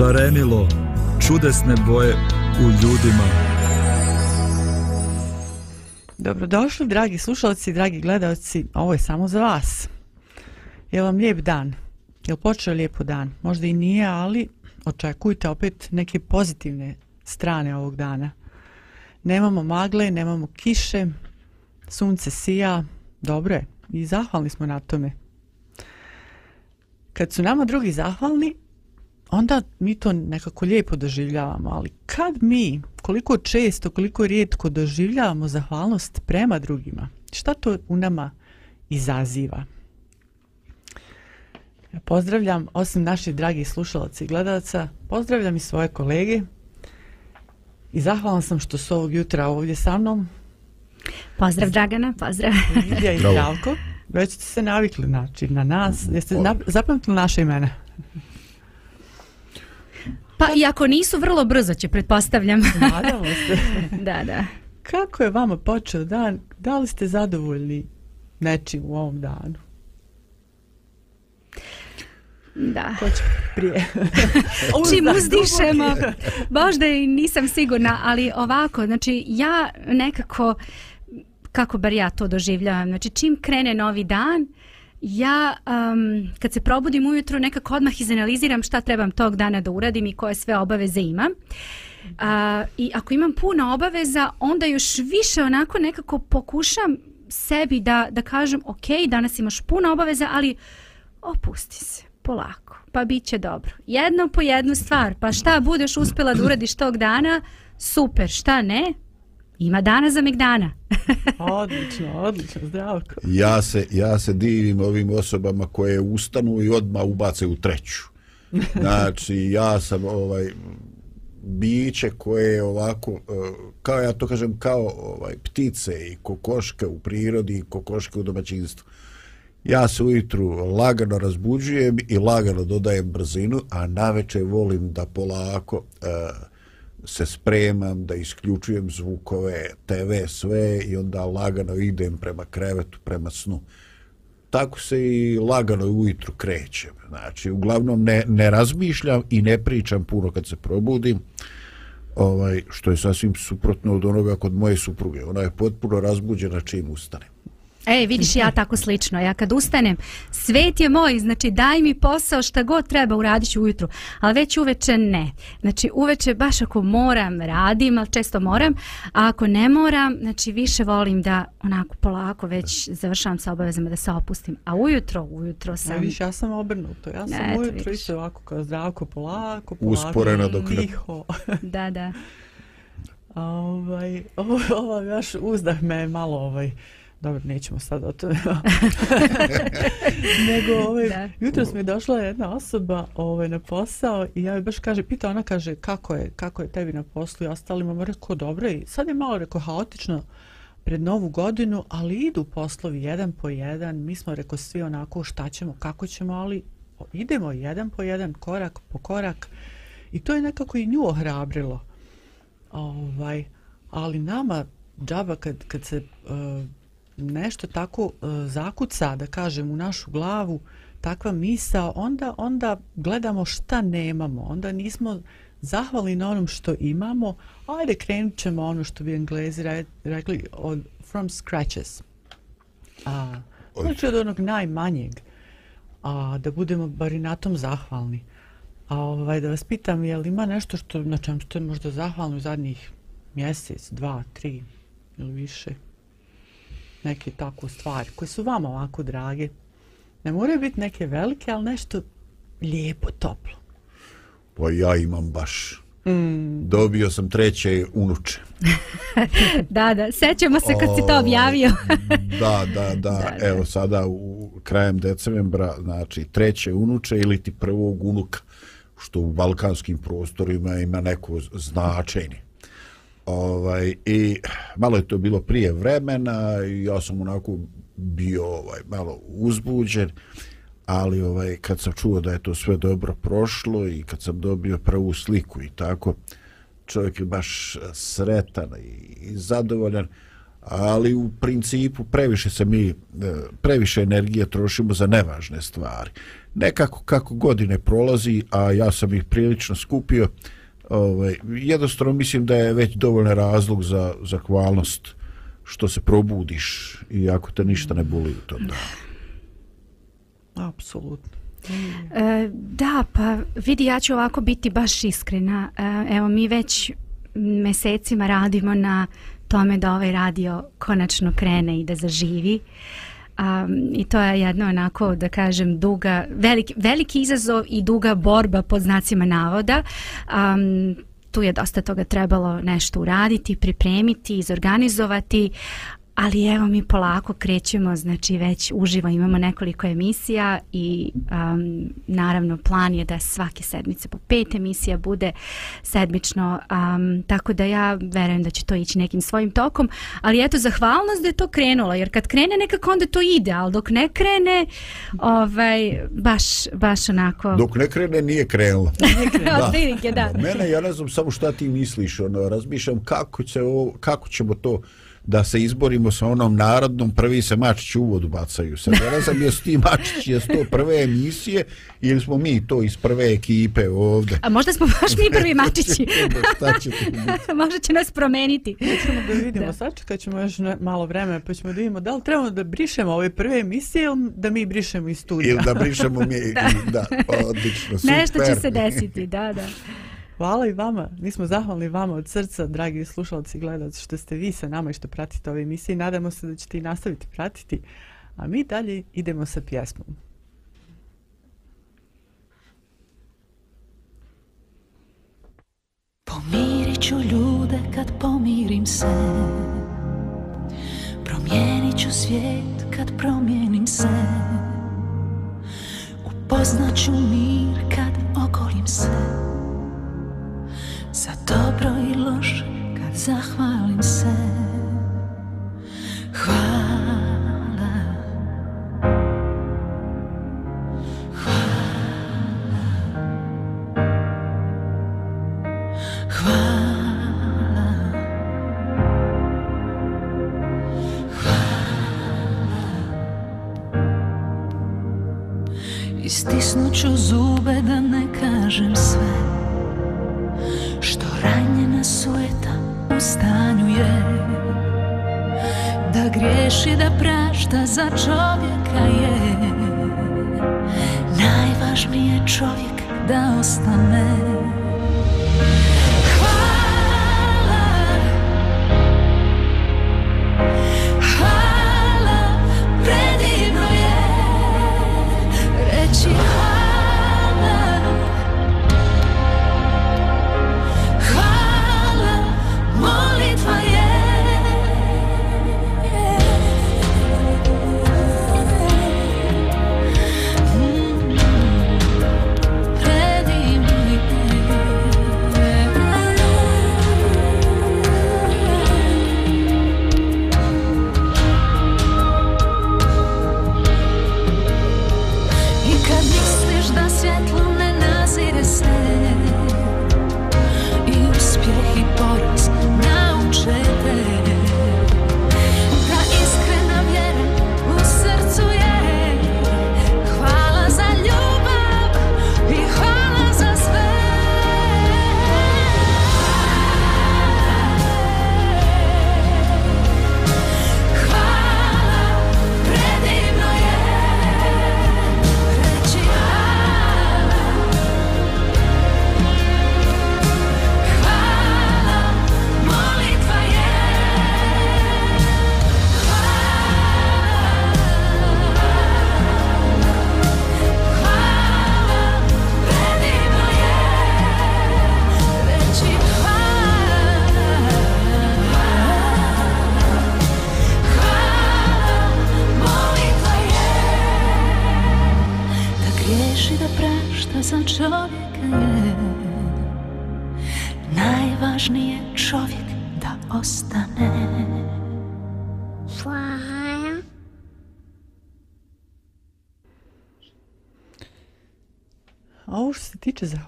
Šarenilo čudesne boje u ljudima. Dobrodošli, dragi slušalci, dragi gledalci. Ovo je samo za vas. Je vam lijep dan? Je li počeo lijepo dan? Možda i nije, ali očekujte opet neke pozitivne strane ovog dana. Nemamo magle, nemamo kiše, sunce sija, dobro je i zahvalni smo na tome. Kad su nama drugi zahvalni, onda mi to nekako lijepo doživljavamo, ali kad mi, koliko često, koliko rijetko doživljavamo zahvalnost prema drugima, šta to u nama izaziva? Ja pozdravljam, osim naših dragih slušalaca i gledalaca, pozdravljam i svoje kolege i zahvalan sam što su ovog jutra ovdje sa mnom. Pozdrav Dragana, pozdrav. Lidija i Zdravko. Već ste se navikli znači, na nas. Jeste zapamtili naše imene? Pa i ako nisu, vrlo brzo će, pretpostavljam. Nadamo se. da, da. Kako je vama počeo dan? Da li ste zadovoljni nečim u ovom danu? Da. Ko će prije? Čim uzdišemo, možda i nisam sigurna, ali ovako, znači ja nekako, kako bar ja to doživljavam, znači čim krene novi dan, ja um, kad se probudim ujutro nekako odmah izanaliziram šta trebam tog dana da uradim i koje sve obaveze imam. Uh, I ako imam puno obaveza, onda još više onako nekako pokušam sebi da, da kažem ok, danas imaš puno obaveza, ali opusti se, polako, pa bit će dobro. Jedno po jednu stvar, pa šta budeš uspjela da uradiš tog dana, super, šta ne, Ima dana za Megdana. odlično, odlično, zdravko. Ja se, ja se divim ovim osobama koje ustanu i odmah ubace u treću. Znači, ja sam ovaj biće koje je ovako, e, kao ja to kažem, kao ovaj, ptice i kokoške u prirodi i kokoške u domaćinstvu. Ja se ujutru lagano razbuđujem i lagano dodajem brzinu, a naveče volim da polako uh, se spremam da isključujem zvukove, TV, sve i onda lagano idem prema krevetu, prema snu. Tako se i lagano ujutru krećem. Znači, uglavnom ne, ne razmišljam i ne pričam puno kad se probudim, ovaj, što je sasvim suprotno od onoga kod moje supruge. Ona je potpuno razbuđena čim ustane. E, vidiš ja tako slično. Ja kad ustanem, svet je moj, znači daj mi posao šta god treba uradit ću ujutru. Ali već uveče ne. Znači uveče baš ako moram, radim, ali često moram. A ako ne moram, znači više volim da onako polako već završavam sa obavezama da se opustim. A ujutro, ujutro sam... Ne, viš, ja sam obrnuto. Ja sam ne, ujutro isto ovako kao zdravko, polako, polako. Usporeno dok... Tiho. da, da. ovaj, ovo, ovo, još uzdah me malo ovaj dobro, nećemo sad o tome. Nego, ovaj, jutro mi je došla jedna osoba ovaj, na posao i ja joj baš kaže, pita ona kaže, kako je, kako je tebi na poslu? I ostalima, mu rekao, dobro, i sad je malo, rekao, haotično pred novu godinu, ali idu poslovi jedan po jedan, mi smo, rekao, svi onako šta ćemo, kako ćemo, ali idemo jedan po jedan, korak po korak. I to je nekako i nju ohrabrilo. Ovaj, ali nama, džaba, kad, kad se uh, nešto tako uh, zakuca, da kažem, u našu glavu, takva misa, onda, onda gledamo šta nemamo, onda nismo zahvali na onom što imamo, ajde krenut ćemo ono što bi englezi rekli od from scratches. A, znači od onog najmanjeg, a, da budemo bar i na tom zahvalni. A ovaj, da vas pitam, je li ima nešto što, na čem ste možda zahvalni u zadnjih mjesec, dva, tri ili više? Neke tako stvari koje su vama ovako drage. Ne moraju biti neke velike, ali nešto lijepo, toplo. Pa ja imam baš mm. dobio sam treće unuče. da, da, sećamo se kad si to objavio. da, da, da, da, evo sada u krajem decembra, znači treće unuče ili ti prvog unuka, što u balkanskim prostorima ima neko značenje. Ovaj, I malo je to bilo prije vremena i ja sam onako bio ovaj, malo uzbuđen ali ovaj kad sam čuo da je to sve dobro prošlo i kad sam dobio prvu sliku i tako čovjek je baš sretan i zadovoljan ali u principu previše se mi e, previše energije trošimo za nevažne stvari. Nekako kako godine prolazi a ja sam ih prilično skupio ovaj jednostavno mislim da je već dovoljno razlog za zahvalnost što se probudiš i ako te ništa ne boli u tom danu Apsolutno. E, da, pa vidi, ja ću ovako biti baš iskrena. E, evo, mi već mesecima radimo na tome da ovaj radio konačno krene i da zaživi. Um, I to je jedno onako, da kažem, duga, veliki, veliki izazov i duga borba pod znacima navoda. Um, tu je dosta toga trebalo nešto uraditi, pripremiti, izorganizovati, ali evo mi polako krećemo, znači već uživo imamo nekoliko emisija i um, naravno plan je da svake sedmice po pet emisija bude sedmično, um, tako da ja verujem da će to ići nekim svojim tokom, ali eto zahvalnost da je to krenulo, jer kad krene nekako onda to ide, ali dok ne krene ovaj, baš, baš onako... Dok ne krene nije krenulo. da. Da. Mene, ja ne znam samo šta ti misliš, ono, razmišljam kako, će kako ćemo to da se izborimo sa onom narodnom prvi se mačići u vodu bacaju. Sad ne znam jesu ti mačići, jesu to prve emisije ili smo mi to iz prve ekipe ovde. A možda smo baš mi prvi mačići. možda će nas promeniti. Ćemo da vidimo, da. sačekat ćemo još malo vremena pa ćemo da vidimo da li trebamo da brišemo ove prve emisije ili da mi brišemo iz studija. Ili da brišemo mi, da, da odlično, super. Nešto će se desiti, da, da. Hvala i vama. Mi smo zahvalni vama od srca, dragi slušalci i gledalci, što ste vi sa nama i što pratite ove emisije. Nadamo se da ćete i nastaviti pratiti. A mi dalje idemo sa pjesmom. Pomirit ću ljude kad pomirim se Promijenit ću svijet kad promijenim se Upoznat ću mir kad okolim se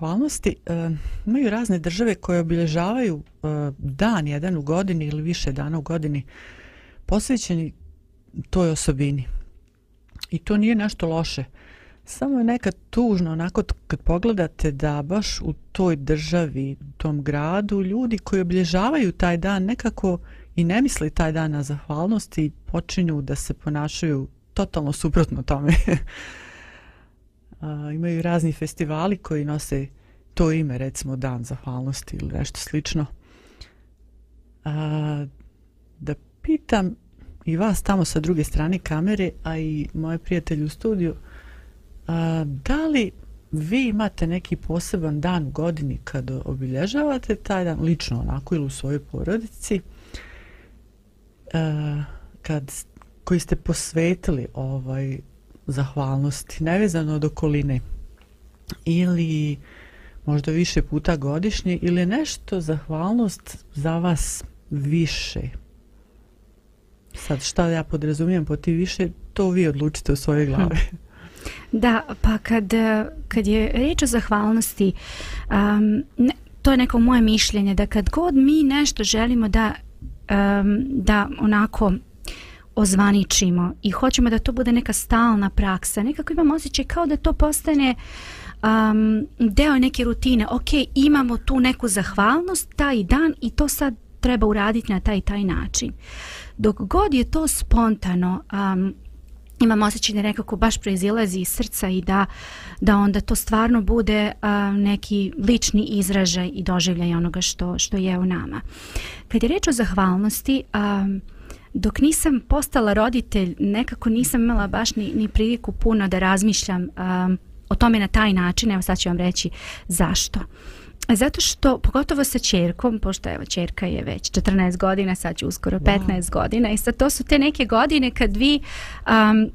zahvalnosti, e, imaju razne države koje obilježavaju e, dan jedan u godini ili više dana u godini posvećeni toj osobini. I to nije nešto loše. Samo je nekad tužno, onako kad pogledate da baš u toj državi, u tom gradu, ljudi koji obilježavaju taj dan nekako i ne misli taj dan na zahvalnost i počinju da se ponašaju totalno suprotno tome. A, imaju razni festivali koji nose to ime, recimo Dan zahvalnosti ili nešto slično. A, da pitam i vas tamo sa druge strane kamere, a i moje prijatelje u studiju, a, da li vi imate neki poseban dan u godini kad obilježavate taj dan, lično onako ili u svojoj porodici, a, kad, koji ste posvetili ovaj zahvalnosti, nevezano od okoline. Ili možda više puta godišnje ili je nešto zahvalnost za vas više? Sad šta ja podrazumijem po ti više to vi odlučite u svojoj glavi. Da, pa kad, kad je riječ o zahvalnosti, um, ne, to je neko moje mišljenje, da kad god mi nešto želimo da, um, da onako ozvaničimo i hoćemo da to bude neka stalna praksa, nekako imam osjećaj kao da to postane um, deo neke rutine. Ok, imamo tu neku zahvalnost taj dan i to sad treba uraditi na taj taj način. Dok god je to spontano, um, imam osjećaj da nekako baš proizilazi iz srca i da, da onda to stvarno bude um, neki lični izražaj i doživljaj onoga što, što je u nama. Kad je reč o zahvalnosti, um, dok nisam postala roditelj, nekako nisam imala baš ni, ni priliku puno da razmišljam um, o tome na taj način, evo sad ću vam reći zašto. Zato što, pogotovo sa čerkom, pošto evo čerka je već 14 godina, sad će uskoro 15 wow. godina i sad to su te neke godine kad vi um,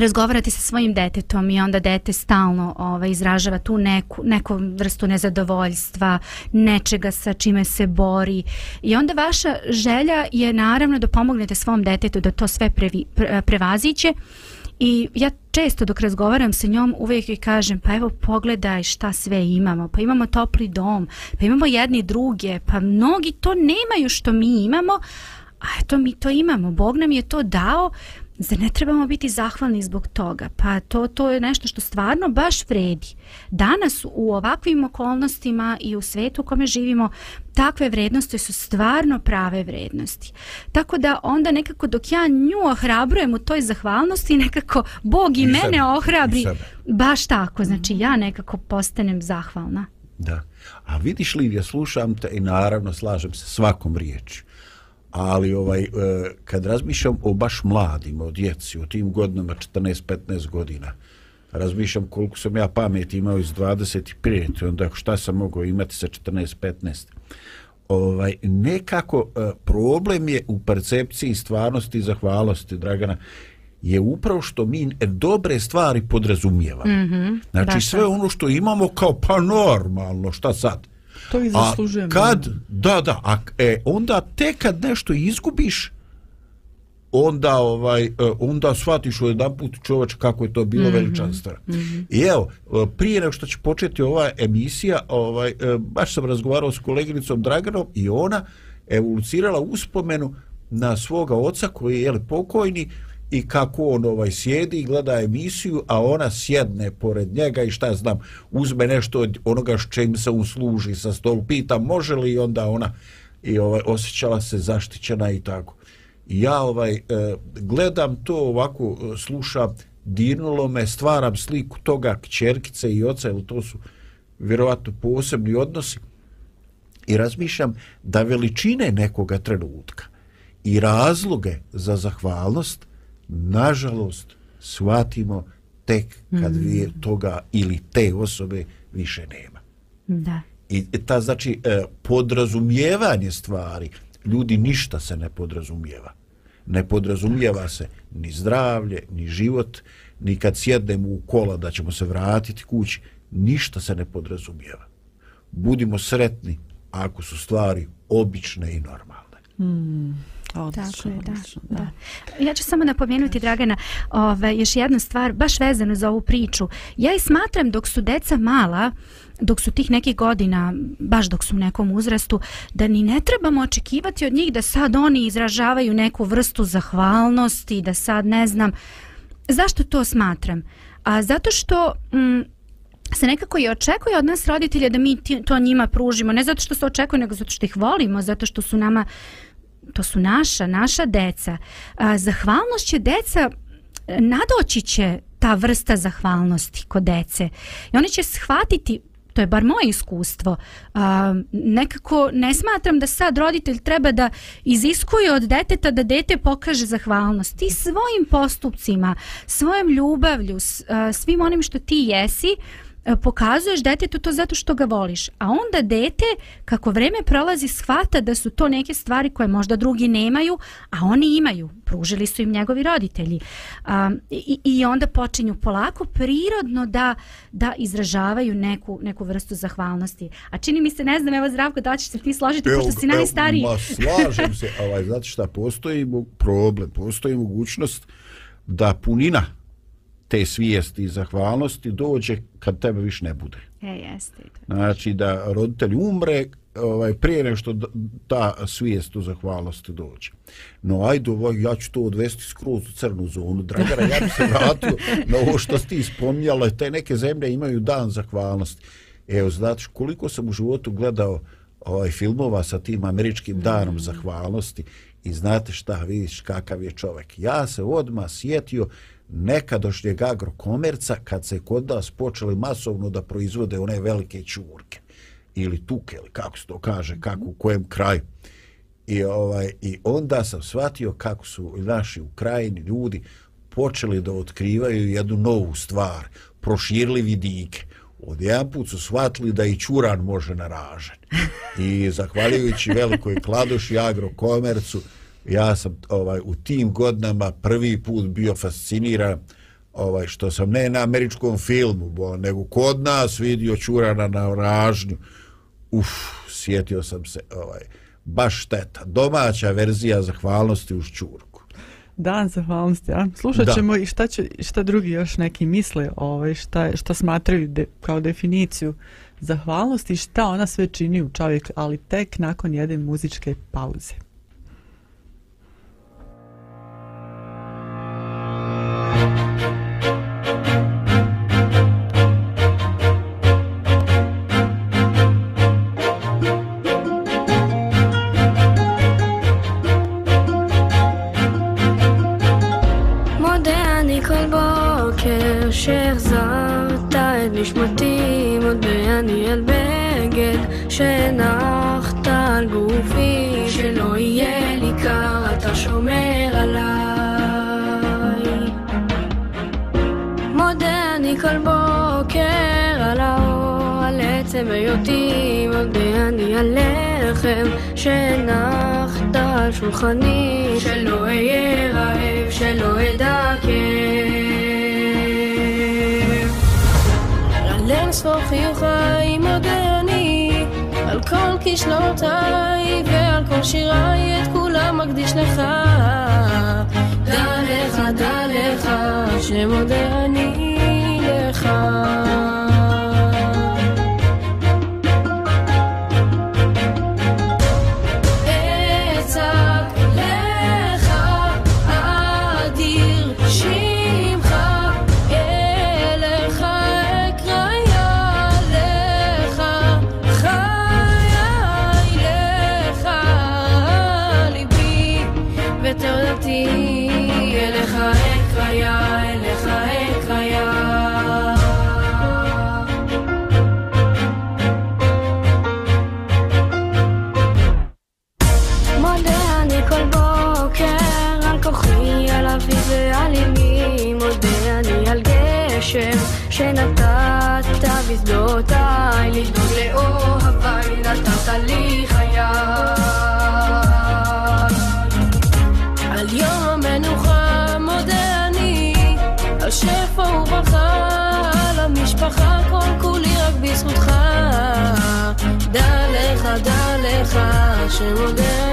razgovarate sa svojim detetom i onda dete stalno ovaj, izražava tu neku, neku vrstu nezadovoljstva, nečega sa čime se bori. I onda vaša želja je naravno da pomognete svom detetu da to sve previ, pre, prevaziće I ja često dok razgovaram sa njom uvijek joj kažem pa evo pogledaj šta sve imamo, pa imamo topli dom, pa imamo jedni druge, pa mnogi to nemaju što mi imamo, a eto mi to imamo, Bog nam je to dao, Zar ne trebamo biti zahvalni zbog toga? Pa to, to je nešto što stvarno baš vredi. Danas u ovakvim okolnostima i u svetu u kome živimo, takve vrednosti su stvarno prave vrednosti. Tako da onda nekako dok ja nju ohrabrujem u toj zahvalnosti, nekako Bog i, I mene sebe, ohrabri. I baš tako, znači ja nekako postanem zahvalna. Da. A vidiš li, ja slušam te i naravno slažem se svakom riječu ali ovaj e, kad razmišljam o baš mladim, o djeci, o tim godinama 14-15 godina, razmišljam koliko sam ja pameti imao iz 25, onda šta sam mogao imati sa 14-15. Ovaj, nekako e, problem je u percepciji stvarnosti i zahvalosti, Dragana, je upravo što mi dobre stvari podrazumijevamo. Mm -hmm, znači sve ono što imamo kao pa normalno, šta sad? To i zaslužujem. kad, da, da, a e, onda te kad nešto izgubiš, onda ovaj e, onda shvatiš u jedan put čovač kako je to bilo mm -hmm. veličanstveno. Mm -hmm. I evo, e, prije nego što će početi ova emisija, ovaj, e, baš sam razgovarao s koleginicom Draganom i ona evolucirala uspomenu na svoga oca koji je jel, pokojni, i kako on ovaj sjedi i gleda emisiju, a ona sjedne pored njega i šta znam, uzme nešto od onoga s čim se usluži sa stolu, pita može li onda ona i ovaj osjećala se zaštićena i tako. I ja ovaj e, gledam to ovako, e, slušam, dirnulo me, stvaram sliku toga kćerkice i oca, jer to su vjerovatno posebni odnosi i razmišljam da veličine nekoga trenutka i razloge za zahvalnost – nažalost shvatimo tek kad mm. vi toga ili te osobe više nema. Da. I ta znači e, podrazumijevanje stvari, ljudi ništa se ne podrazumijeva. Ne podrazumijeva se ni zdravlje, ni život, ni kad sjednemo u kola da ćemo se vratiti kući, ništa se ne podrazumijeva. Budimo sretni ako su stvari obične i normalne. Hmm. Odlično, Tako je, da, odlično, da. Ja ću samo napomenuti, Dragana, ove, još jednu stvar, baš vezanu za ovu priču. Ja i smatram dok su deca mala, dok su tih nekih godina, baš dok su u nekom uzrastu, da ni ne trebamo očekivati od njih da sad oni izražavaju neku vrstu zahvalnosti, da sad ne znam. Zašto to smatram? A zato što mm, se nekako i očekuje od nas roditelja da mi to njima pružimo, ne zato što se očekuje, nego zato što ih volimo, zato što su nama to su naša, naša deca. A, zahvalnost će deca, nadoći će ta vrsta zahvalnosti kod dece. I oni će shvatiti to je bar moje iskustvo. A, nekako ne smatram da sad roditelj treba da iziskuje od deteta da dete pokaže zahvalnost. Ti svojim postupcima, svojom ljubavlju, s- a, svim onim što ti jesi, pokazuješ detetu to zato što ga voliš. A onda dete, kako vreme prolazi, shvata da su to neke stvari koje možda drugi nemaju, a oni imaju. Pružili su im njegovi roditelji. A, i, I onda počinju polako, prirodno da, da izražavaju neku, neku vrstu zahvalnosti. A čini mi se, ne znam, evo Zdravko, da ćeš se ti složiti, pošto si najstariji. Ma slažem se, ovaj, znate šta, postoji problem, postoji mogućnost da punina te svijesti i zahvalnosti dođe kad tebe više ne bude. E, jeste. Znači da roditelj umre ovaj, prije nego što ta svijest u zahvalnosti dođe. No ajde, ovaj, ja ću to odvesti skroz u crnu zonu. Dragara, ja bi se vratio na ovo što ti spominjala. Te neke zemlje imaju dan zahvalnosti. Evo, znači, koliko sam u životu gledao ovaj filmova sa tim američkim danom zahvalnosti i znate šta, vidiš kakav je čovjek. Ja se odmah sjetio nekadošnjeg agrokomerca kad se kod nas počeli masovno da proizvode one velike čurke ili tuke ili kako se to kaže, kako u kojem kraju. I, ovaj, I onda sam shvatio kako su naši Ukrajini ljudi počeli da otkrivaju jednu novu stvar, proširili vidike. Od jedan put su shvatili da i čuran može naražen. I zahvaljujući velikoj kladoši agrokomercu, ja sam ovaj u tim godinama prvi put bio fasciniran ovaj što sam ne na američkom filmu, bo, nego kod nas vidio čurana na ražnju. Uf, sjetio sam se, ovaj, baš šteta. Domaća verzija zahvalnosti uz čurku. Dan zahvalnosti, a? Slušat Da. ćemo i šta, će, šta drugi još neki misle, ovaj, šta, šta smatraju de, kao definiciju zahvalnosti i šta ona sve čini u čovjek, ali tek nakon jedne muzičke pauze. בגד שהנחת על גופי שלא יהיה לי קר אתה שומר עליי מודה אני כל בוקר על האור, על עצם היותי, מודה אני על לחם שהנחת על שולחני, שלא אהיה רעב, שלא אדע כאב. על כל כישלונותיי ועל כל שיריי את כולם מקדיש לך. דע לך, דע לך, שמודה אני לך. 是我的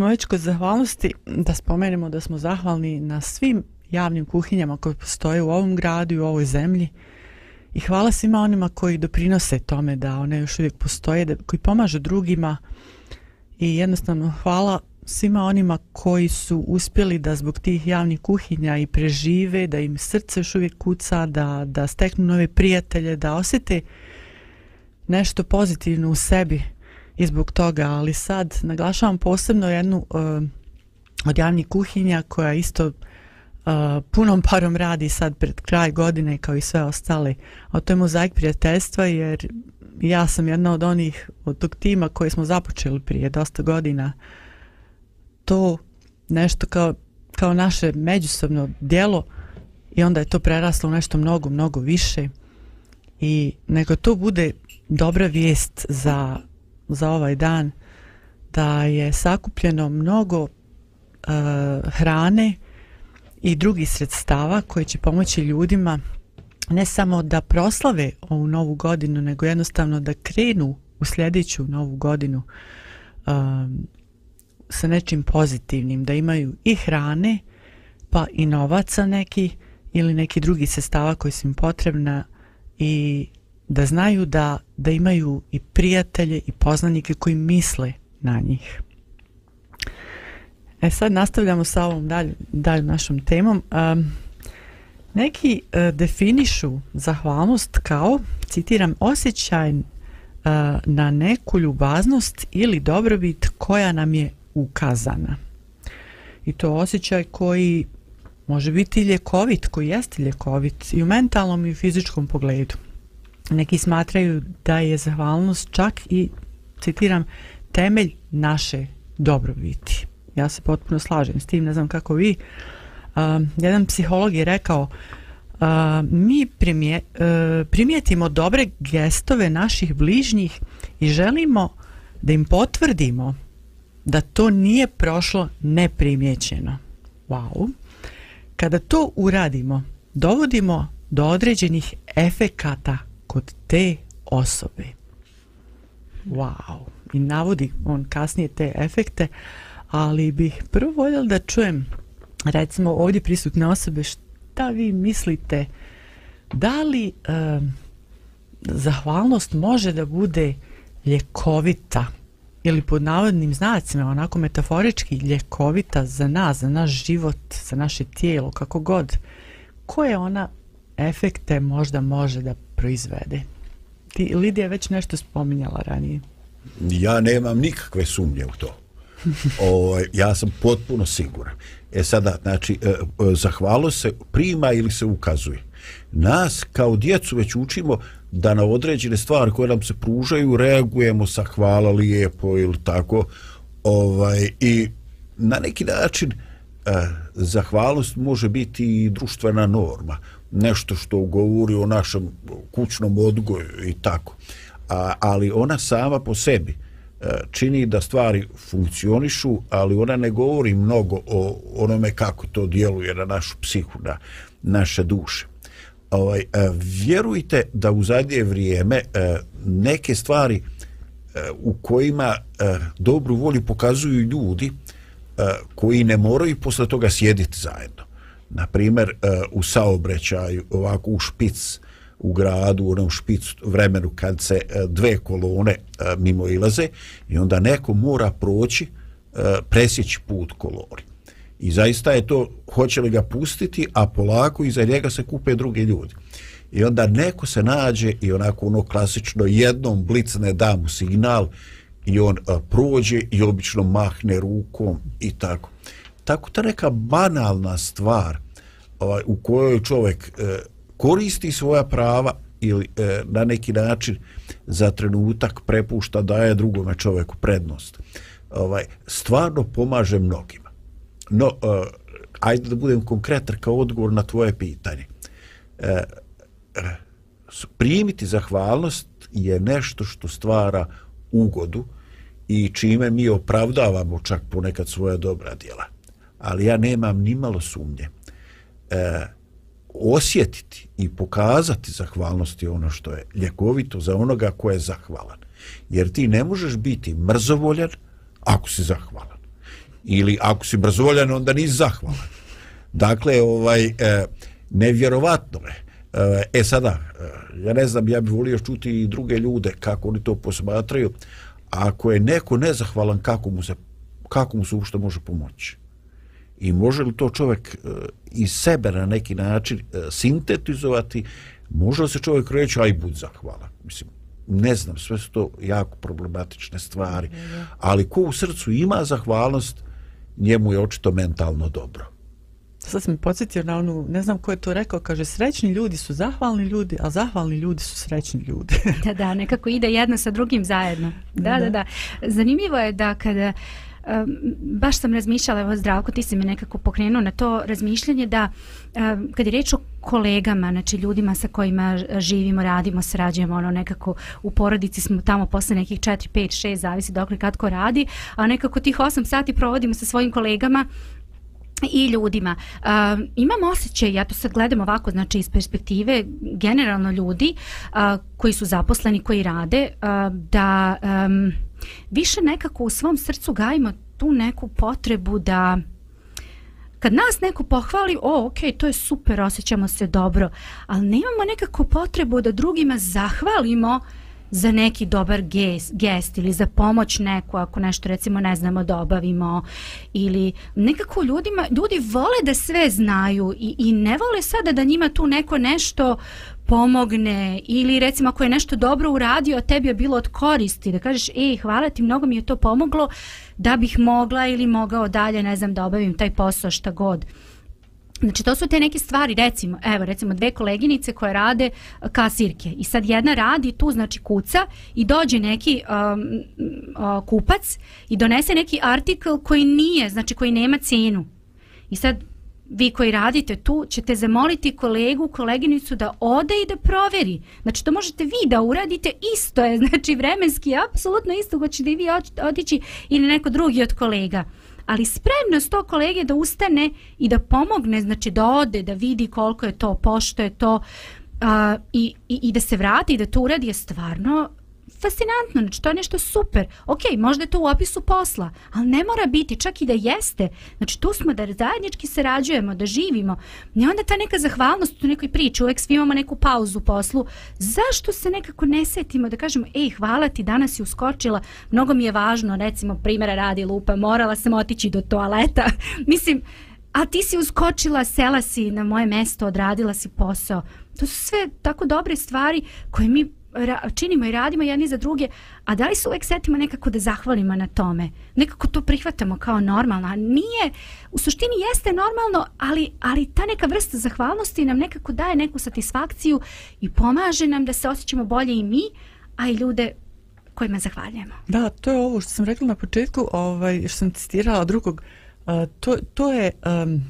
smo već kod zahvalnosti, da spomenemo da smo zahvalni na svim javnim kuhinjama koje postoje u ovom gradu i u ovoj zemlji. I hvala svima onima koji doprinose tome da one još uvijek postoje, da, koji pomažu drugima. I jednostavno hvala svima onima koji su uspjeli da zbog tih javnih kuhinja i prežive, da im srce još uvijek kuca, da, da steknu nove prijatelje, da osjete nešto pozitivno u sebi i zbog toga, ali sad naglašavam posebno jednu uh, od javnih kuhinja koja isto uh, punom parom radi sad pred kraj godine kao i sve ostale. A to je mozaik prijateljstva jer ja sam jedna od onih od tog tima koje smo započeli prije dosta godina. To nešto kao, kao naše međusobno dijelo i onda je to preraslo u nešto mnogo, mnogo više i nego to bude dobra vijest za za ovaj dan da je sakupljeno mnogo e, hrane i drugih sredstava koji će pomoći ljudima ne samo da proslave ovu novu godinu, nego jednostavno da krenu u sljedeću novu godinu um, sa nečim pozitivnim, da imaju i hrane, pa i novaca neki ili neki drugi sestava koji su im potrebna i da znaju da, da imaju i prijatelje i poznanike koji misle na njih. E sad nastavljamo sa ovom dalj, dalj našom temom. Um, neki uh, definišu zahvalnost kao, citiram, osjećaj uh, na neku ljubaznost ili dobrobit koja nam je ukazana. I to osjećaj koji može biti ljekovit, koji jeste ljekovit i u mentalnom i u fizičkom pogledu neki smatraju da je zahvalnost čak i, citiram, temelj naše dobrobiti. Ja se potpuno slažem s tim, ne znam kako vi. Uh, jedan psiholog je rekao uh, mi primje, uh, primijetimo dobre gestove naših bližnjih i želimo da im potvrdimo da to nije prošlo neprimjećeno. Wow. Kada to uradimo, dovodimo do određenih efekata kod te osobe. Wow. I navodi on kasnije te efekte, ali bih prvo voljela da čujem recimo ovdje prisutne osobe šta vi mislite da li e, zahvalnost može da bude ljekovita ili pod navodnim znacima, onako metaforički ljekovita za nas, za naš život, za naše tijelo, kako god. Koje ona efekte možda može da proizvede. Ti, Lidija već nešto spominjala ranije. Ja nemam nikakve sumnje u to. o, ja sam potpuno siguran. E sada, znači, e, e, zahvalo se prima ili se ukazuje. Nas kao djecu već učimo da na određene stvari koje nam se pružaju reagujemo sa hvala lijepo ili tako. ovaj i na neki način e, zahvalnost može biti i društvena norma nešto što govori o našem kućnom odgoju i tako A, ali ona sama po sebi e, čini da stvari funkcionišu, ali ona ne govori mnogo o onome kako to djeluje na našu psihu, na naše duše. Ovaj, e, vjerujte da u zadnje vrijeme e, neke stvari u kojima dobru volju pokazuju ljudi koji ne moraju posle toga sjediti zajedno. Na primjer, e, u saobraćaju ovako u špic, u gradu, u onom špicu vremenu kad se e, dve kolone e, mimo ilaze i onda neko mora proći, presjeći put koloni. I zaista je to, hoće li ga pustiti, a polako iza njega se kupe drugi ljudi. I onda neko se nađe i onako ono klasično jednom blicne da mu signal i on prođe i obično mahne rukom i tako. Tako ta neka banalna stvar ovaj, u kojoj čovjek e, koristi svoja prava ili e, na neki način za trenutak prepušta daje drugome čovjeku prednost ovaj stvarno pomaže mnogima. No e, ajde da budem konkretan kao odgovor na tvoje pitanje. E, e, primiti zahvalnost je nešto što stvara ugodu i čime mi opravdavamo čak ponekad svoja dobra djela ali ja nemam ni malo sumnje e, osjetiti i pokazati zahvalnosti ono što je ljekovito za onoga ko je zahvalan. Jer ti ne možeš biti mrzovoljan ako si zahvalan. Ili ako si mrzovoljan, onda nisi zahvalan. Dakle, ovaj, e, nevjerovatno je. E, e sada, e, ja ne znam, ja bih volio čuti i druge ljude kako oni to posmatraju. Ako je neko nezahvalan, kako mu se, kako mu se uopšte može pomoći? I može li to čovjek e, iz sebe na neki način e, sintetizovati, može li se čovjek reći, aj bud zahvala. Mislim, ne znam, sve su to jako problematične stvari, ali ko u srcu ima zahvalnost, njemu je očito mentalno dobro. Sad sam mi podsjetio na onu, ne znam ko je to rekao, kaže srećni ljudi su zahvalni ljudi, a zahvalni ljudi su srećni ljudi. da, da, nekako ide jedno sa drugim zajedno. Da, da, da. da. Zanimljivo je da kada um, baš sam razmišljala, evo zdravko, ti si me nekako pokrenuo na to razmišljanje da kad je reč o kolegama, znači ljudima sa kojima živimo, radimo, srađujemo, ono nekako u porodici smo tamo posle nekih 4, 5, 6, zavisi dok kad ko radi, a nekako tih 8 sati provodimo sa svojim kolegama i ljudima. Uh, imam osjećaj, ja to sad gledam ovako, znači iz perspektive generalno ljudi uh, koji su zaposleni, koji rade, uh, da um, više nekako u svom srcu gajimo tu neku potrebu da kad nas neko pohvali, o, ok, to je super, osjećamo se dobro, ali nemamo nekako potrebu da drugima zahvalimo za neki dobar gest, gest ili za pomoć neku ako nešto recimo ne znamo da obavimo ili nekako ljudima ljudi vole da sve znaju i, i ne vole sada da njima tu neko nešto pomogne ili recimo ako je nešto dobro uradio a tebi je bilo od koristi da kažeš ej hvala ti mnogo mi je to pomoglo da bih mogla ili mogao dalje ne znam da obavim taj posao šta god Znači to su te neke stvari, recimo, evo recimo dve koleginice koje rade kasirke i sad jedna radi tu znači kuca i dođe neki um, uh, kupac i donese neki artikl koji nije, znači koji nema cenu. I sad vi koji radite tu ćete zamoliti kolegu, koleginicu da ode i da proveri. Znači to možete vi da uradite isto je, znači vremenski apsolutno isto hoćete i vi otići ili neko drugi od kolega ali spremnost to kolege da ustane i da pomogne, znači da ode, da vidi koliko je to, pošto je to uh, i, i, i da se vrati i da to uradi je stvarno fascinantno, znači to je nešto super. Ok, možda je to u opisu posla, ali ne mora biti, čak i da jeste. Znači tu smo da zajednički sarađujemo, da živimo. I onda ta neka zahvalnost u nekoj priči, uvek svi imamo neku pauzu u poslu. Zašto se nekako ne setimo da kažemo, ej, hvala ti, danas si uskočila, mnogo mi je važno, recimo, primjera radi lupa, morala sam otići do toaleta. Mislim, a ti si uskočila, sela si na moje mesto, odradila si posao. To su sve tako dobre stvari koje mi činimo i radimo jedni za druge, a da li se uvek setimo nekako da zahvalimo na tome? Nekako to prihvatamo kao normalno, a nije, u suštini jeste normalno, ali, ali ta neka vrsta zahvalnosti nam nekako daje neku satisfakciju i pomaže nam da se osjećamo bolje i mi, a i ljude kojima zahvaljujemo. Da, to je ovo što sam rekla na početku, ovaj, što sam citirala drugog, uh, to, to je um,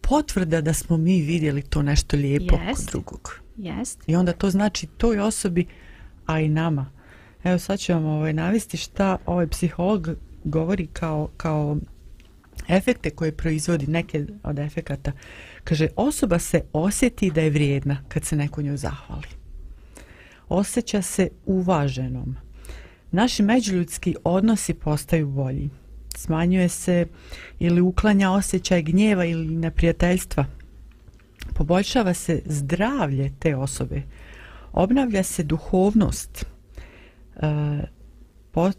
potvrda da smo mi vidjeli to nešto lijepo Jest. kod drugog. Jest. I onda to znači toj osobi, a i nama. Evo sad ću vam ovaj, navesti šta ovaj psiholog govori kao, kao efekte koje proizvodi, neke od efekata. Kaže, osoba se osjeti da je vrijedna kad se neko nju zahvali. Osjeća se uvaženom. Naši međuljudski odnosi postaju bolji. Smanjuje se ili uklanja osjećaj gnjeva ili neprijateljstva. Poboljšava se zdravlje te osobe. Obnavlja se duhovnost. E, po, e,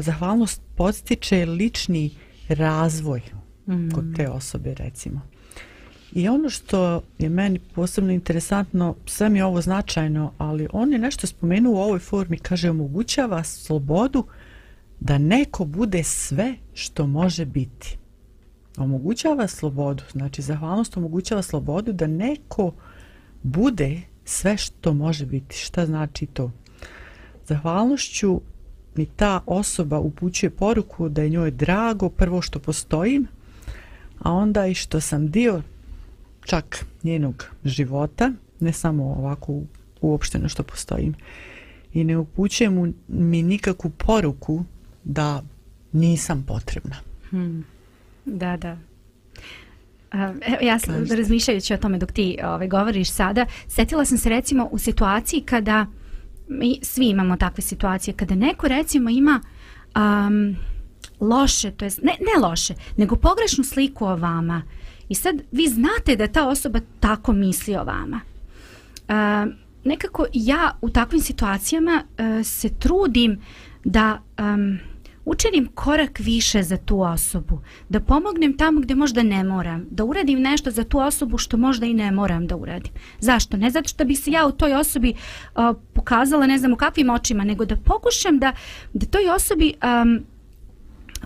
zahvalnost podstiče lični razvoj mm. kod te osobe recimo. I ono što je meni posebno interesantno, sve mi je ovo značajno, ali on je nešto spomenuo u ovoj formi, kaže omogućava slobodu da neko bude sve što može biti. Omogućava slobodu, znači zahvalnost omogućava slobodu da neko bude sve što može biti. Šta znači to? Zahvalnošću mi ta osoba upućuje poruku da je njoj drago prvo što postojim, a onda i što sam dio čak njenog života, ne samo ovako uopšteno što postojim. I ne upućuje mu mi nikakvu poruku da nisam potrebna. Hmm. Da, da. Uh, evo, ja sam razmišljajući o tome dok ti ovaj, govoriš sada, setila sam se recimo u situaciji kada mi svi imamo takve situacije, kada neko recimo ima um, loše, to jest ne, ne loše, nego pogrešnu sliku o vama i sad vi znate da ta osoba tako misli o vama. Uh, nekako ja u takvim situacijama uh, se trudim da um, učinim korak više za tu osobu, da pomognem tamo gdje možda ne moram, da uradim nešto za tu osobu što možda i ne moram da uradim. Zašto? Ne zato što bih se ja u toj osobi uh, pokazala ne znam u kakvim očima, nego da pokušam da, da toj osobi um,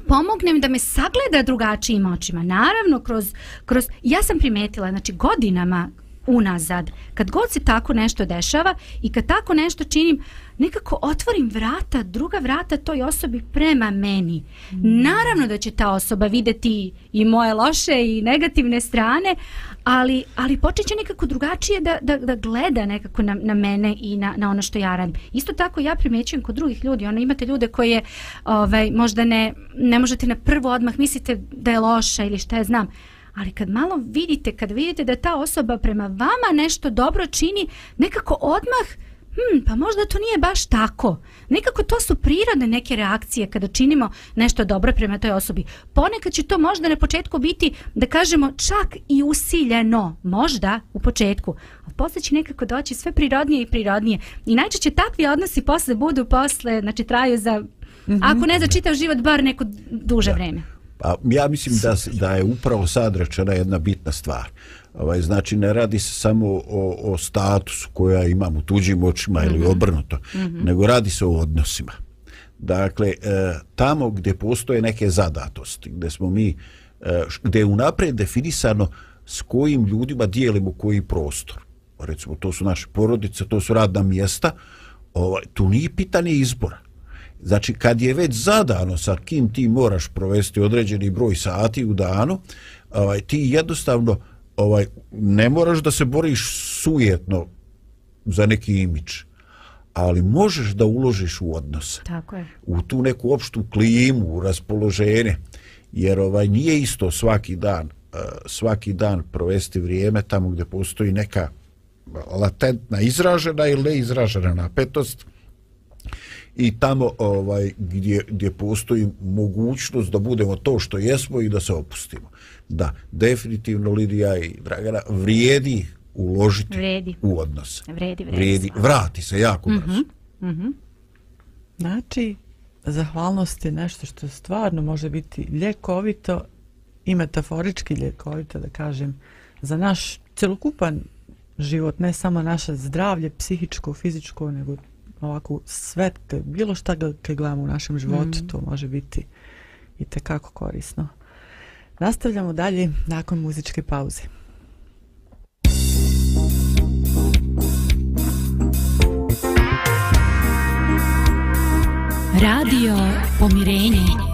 pomognem da me sagleda drugačijim očima. Naravno, kroz, kroz, ja sam primetila, znači godinama unazad, kad god se tako nešto dešava i kad tako nešto činim, nekako otvorim vrata, druga vrata toj osobi prema meni. Naravno da će ta osoba videti i moje loše i negativne strane, ali, ali počet će nekako drugačije da, da, da gleda nekako na, na mene i na, na ono što ja radim. Isto tako ja primećujem kod drugih ljudi, ono imate ljude koje ovaj, možda ne, ne možete na prvo odmah mislite da je loša ili šta ja znam, ali kad malo vidite, kad vidite da ta osoba prema vama nešto dobro čini, nekako odmah Hmm, pa možda to nije baš tako. Nekako to su prirodne neke reakcije kada činimo nešto dobro prema toj osobi. Ponekad će to možda na početku biti, da kažemo, čak i usiljeno. Možda u početku. A posle će nekako doći sve prirodnije i prirodnije. I najčešće takvi odnosi posle budu posle, znači traju za, mm -hmm. ako ne za čitav život, bar neko duže da. vreme. Pa ja mislim da, da je upravo sad rečena jedna bitna stvar. Ovaj, znači ne radi se samo o, o statusu koja imam u tuđim očima mm -hmm. ili obrnuto, mm -hmm. nego radi se o odnosima. Dakle, e, tamo gdje postoje neke zadatosti, gdje smo mi, e, gdje je unaprijed definisano s kojim ljudima dijelimo koji prostor. Recimo, to su naše porodice, to su radna mjesta, ovaj, tu nije pitanje izbora. Znači, kad je već zadano sa kim ti moraš provesti određeni broj sati u danu, ovaj, ti jednostavno ovaj ne moraš da se boriš sujetno za neki imidž ali možeš da uložiš u odnose. Tako je. U tu neku opštu klimu, u raspoloženje. Jer ovaj nije isto svaki dan uh, svaki dan provesti vrijeme tamo gdje postoji neka latentna izražena ili neizražena napetost i tamo ovaj gdje, gdje postoji mogućnost da budemo to što jesmo i da se opustimo. Da, definitivno Lidija i Dragana vrijedi uložiti vredi. Mhm. u odnose. Vredi, vredi. vrijedi vrati se jako brzo. Mm -hmm. Mm -hmm. Znači, zahvalnost je nešto što stvarno može biti ljekovito i metaforički ljekovito, da kažem, za naš celokupan život, ne samo naše zdravlje, psihičko, fizičko, nego ovako sve, bilo šta kaj gledamo u našem životu, mm. to može biti i tekako korisno. Nastavljamo dalje nakon muzičke pauze. Radio Pomirenje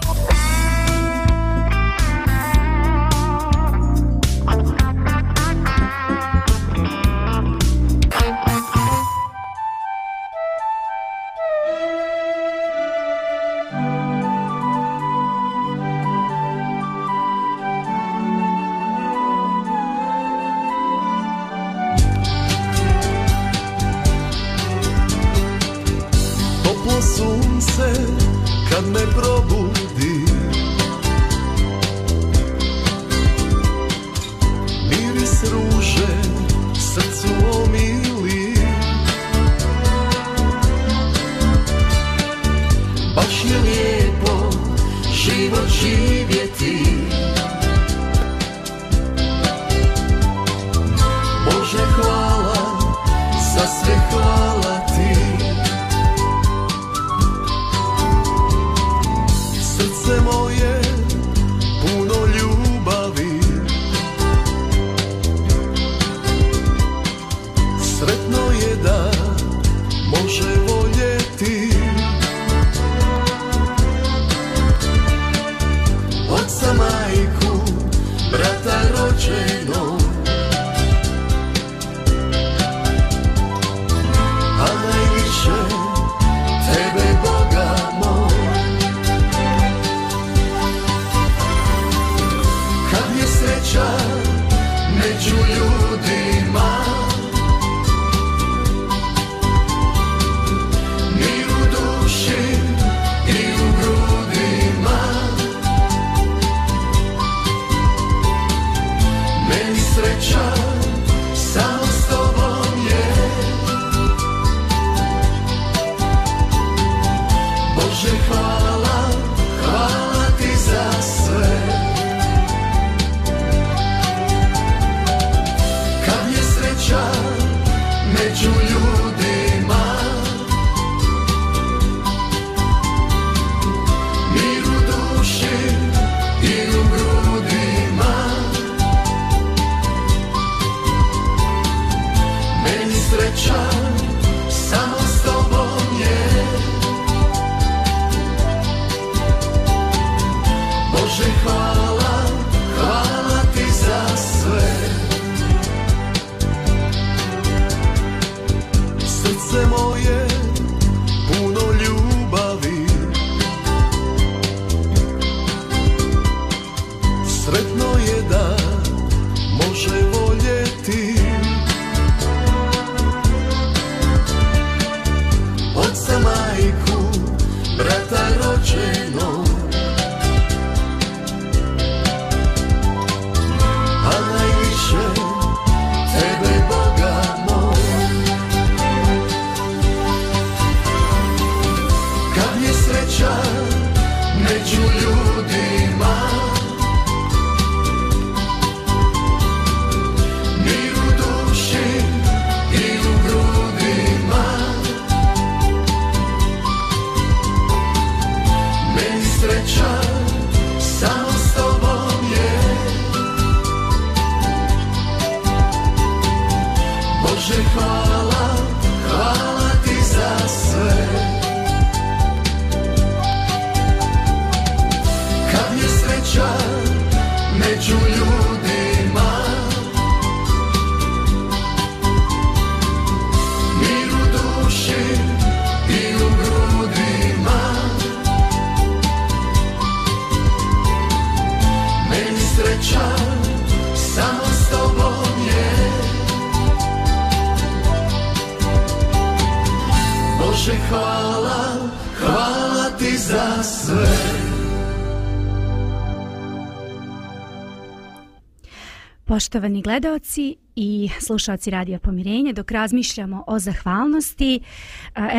Poštovani gledaoci i slušalci Radija Pomirenje, dok razmišljamo o zahvalnosti,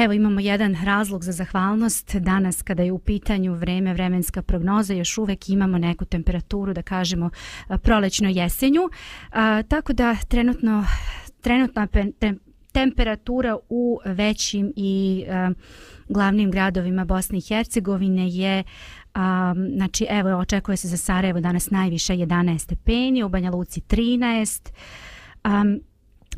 evo imamo jedan razlog za zahvalnost. Danas kada je u pitanju vreme, vremenska prognoza, još uvek imamo neku temperaturu, da kažemo, prolećno jesenju. Tako da trenutno, trenutna temperatura u većim i glavnim gradovima Bosne i Hercegovine je A, znači, evo, očekuje se za Sarajevo danas najviše 11 stepeni, u Banja Luci 13. Um,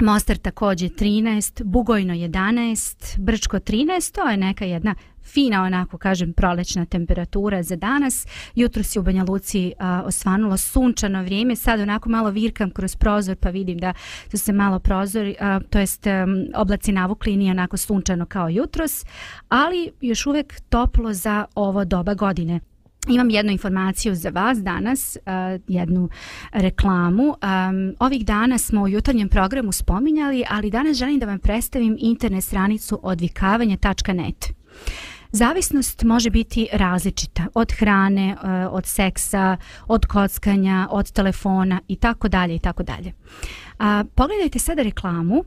Mostar takođe 13, Bugojno 11, Brčko 13, to je neka jedna fina onako kažem prolećna temperatura za danas. Jutro se u Banja Luci a, osvanulo sunčano vrijeme, sad onako malo virkam kroz prozor pa vidim da su se malo prozori, a, to jest a, oblaci navukli i nije onako sunčano kao jutros, ali još uvek toplo za ovo doba godine. Imam jednu informaciju za vas danas, uh, jednu reklamu. Um, ovih dana smo u jutarnjem programu spominjali, ali danas želim da vam predstavim internet stranicu odvikavanje.net. Zavisnost može biti različita od hrane, uh, od seksa, od kockanja, od telefona i tako dalje i tako dalje. A pogledajte sada reklamu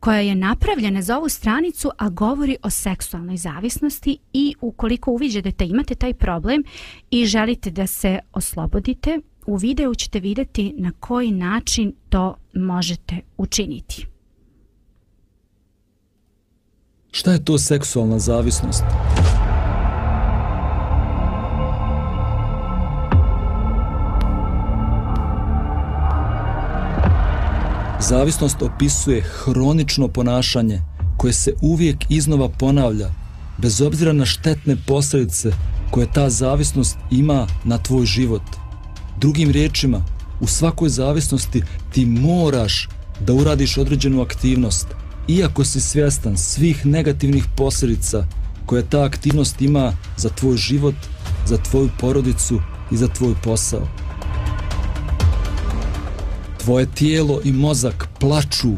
koja je napravljena za ovu stranicu, a govori o seksualnoj zavisnosti i ukoliko uviđete da imate taj problem i želite da se oslobodite, u videu ćete vidjeti na koji način to možete učiniti. Šta je to seksualna zavisnost? Zavisnost opisuje hronično ponašanje koje se uvijek iznova ponavlja, bez obzira na štetne posljedice koje ta zavisnost ima na tvoj život. Drugim riječima, u svakoj zavisnosti ti moraš da uradiš određenu aktivnost, iako si svjestan svih negativnih posljedica koje ta aktivnost ima za tvoj život, za tvoju porodicu i za tvoj posao. Tvoje tijelo i mozak plaču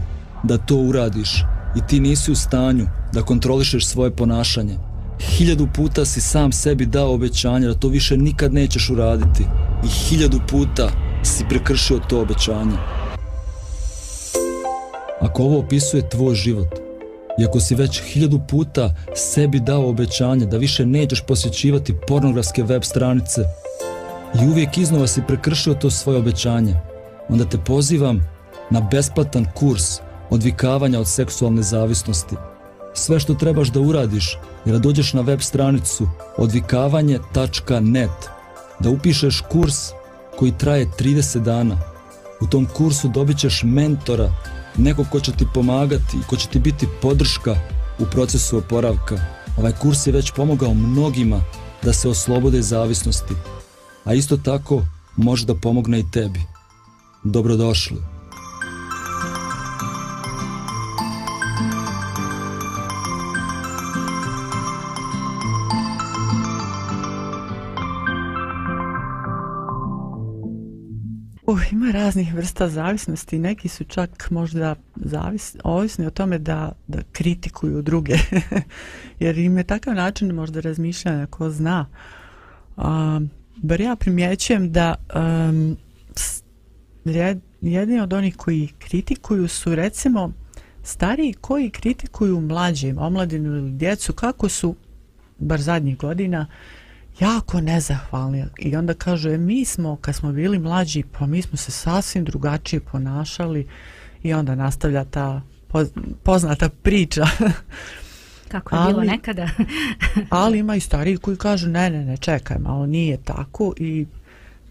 da to uradiš i ti nisi u stanju da kontrolišeš svoje ponašanje. Hiljadu puta si sam sebi dao obećanje da to više nikad nećeš uraditi i hiljadu puta si prekršio to obećanje. Ako ovo opisuje tvoj život, i ako si već hiljadu puta sebi dao obećanje da više nećeš posjećivati pornografske web stranice i uvijek iznova si prekršio to svoje obećanje, onda te pozivam na besplatan kurs odvikavanja od seksualne zavisnosti. Sve što trebaš da uradiš je da dođeš na web stranicu odvikavanje.net, da upišeš kurs koji traje 30 dana. U tom kursu dobit ćeš mentora, nekog ko će ti pomagati, ko će ti biti podrška u procesu oporavka. Ovaj kurs je već pomogao mnogima da se oslobode zavisnosti, a isto tako može da pomogne i tebi dobrodošli. Uh, ima raznih vrsta zavisnosti. Neki su čak možda zavis, ovisni o tome da, da kritikuju druge. Jer im je takav način možda razmišljanja ko zna. Um, bar ja primjećujem da um, jedni od onih koji kritikuju su recimo stariji koji kritikuju mlađe, omladinu ili djecu, kako su, bar zadnjih godina, jako nezahvalni. I onda kažu, e, mi smo, kad smo bili mlađi, pa mi smo se sasvim drugačije ponašali i onda nastavlja ta poznata priča. Kako je ali, bilo nekada. ali ima i stariji koji kažu, ne, ne, ne, čekaj, malo nije tako i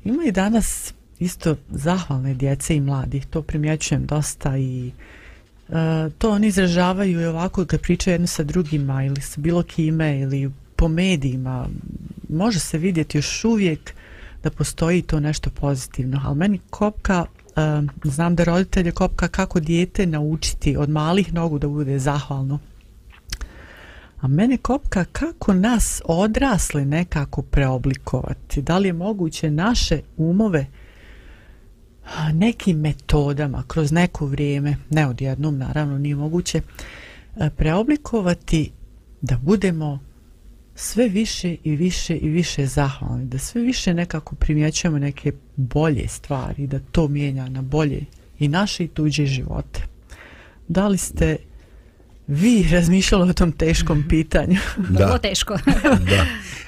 ima i danas isto zahvalne djece i mladih, to primjećujem dosta i e, to oni izražavaju i ovako kad pričaju jedno sa drugima ili sa bilo kime ili po medijima, može se vidjeti još uvijek da postoji to nešto pozitivno, ali meni kopka, e, znam da roditelje kopka kako dijete naučiti od malih nogu da bude zahvalno. A mene kopka kako nas odrasli nekako preoblikovati. Da li je moguće naše umove uh, nekim metodama kroz neko vrijeme, ne odjednom naravno nije moguće, e, preoblikovati da budemo sve više i više i više zahvalni, da sve više nekako primjećujemo neke bolje stvari, da to mijenja na bolje i naše i tuđe živote. Da li ste vi razmišljali o tom teškom pitanju? Da. Vrlo teško. da.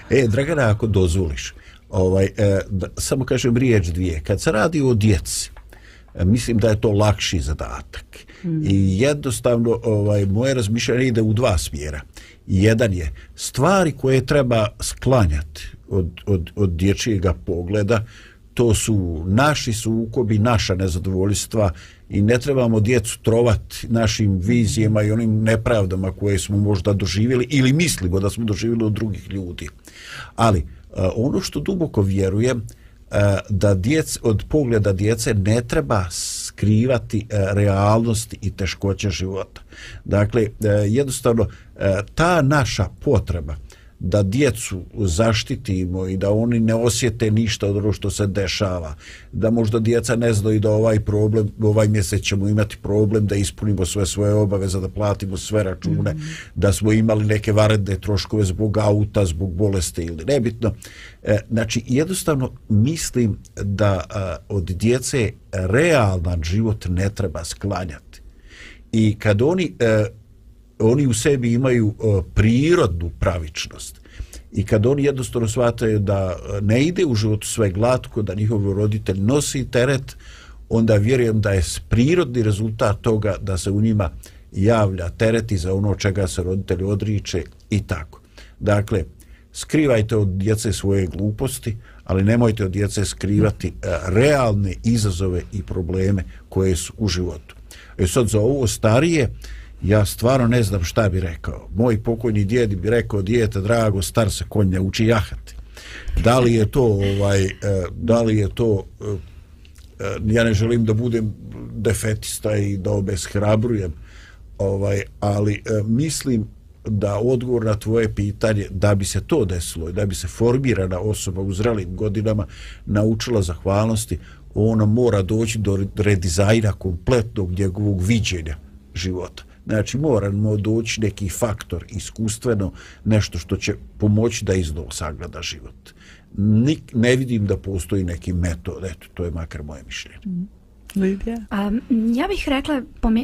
E, Dragana, ako dozvoliš, ovaj, e, da, samo kažem riječ dvije. Kad se radi o djeci, e, mislim da je to lakši zadatak. Mm. I jednostavno ovaj, moje razmišljanje ide u dva smjera. Jedan je stvari koje treba sklanjati od, od, od dječjega pogleda to su naši sukobi, naša nezadovoljstva i ne trebamo djecu trovati našim vizijama i onim nepravdama koje smo možda doživjeli ili mislimo da smo doživjeli od drugih ljudi. Ali E, ono što duboko vjerujem e, da djec, od pogleda djece ne treba skrivati e, realnost i teškoće života. Dakle, jednostavno, ta naša potreba da djecu zaštitimo i da oni ne osjete ništa od ono što se dešava, da možda djeca ne znaju da ovaj problem, ovaj mjesec ćemo imati problem da ispunimo sve svoje obaveze, da platimo sve račune, mm -hmm. da smo imali neke varedne troškove zbog auta, zbog bolesti ili nebitno. E, znači, jednostavno mislim da a, od djece realan život ne treba sklanjati. I kad oni e, oni u sebi imaju uh, prirodnu pravičnost i kad oni jednostavno shvataju da e, ne ide u životu sve glatko, da njihov roditelj nosi teret, onda vjerujem da je prirodni rezultat toga da se u njima javlja teret i za ono čega se roditelj odriče i tako. Dakle, skrivajte od djece svoje gluposti, ali nemojte od djece skrivati uh, realne izazove i probleme koje su u životu. E sad za ovo starije, uh, ja stvarno ne znam šta bi rekao. Moj pokojni djedi bi rekao, dijete drago, star se konj ne uči jahati. Da li je to, ovaj, eh, da li je to, eh, eh, ja ne želim da budem defetista i da obeshrabrujem, ovaj, ali mislim da odgovor na tvoje pitanje, da bi se to desilo i da bi se formirana osoba u zrelim godinama naučila zahvalnosti, ona mora doći do redizajna kompletnog njegovog viđenja života. Znači, moramo doći neki faktor iskustveno, nešto što će pomoći da iznova sagleda život. Nik, ne vidim da postoji neki metod, eto, to je makar moje mišljenje. Mm. Lidija? Um, ja bih rekla,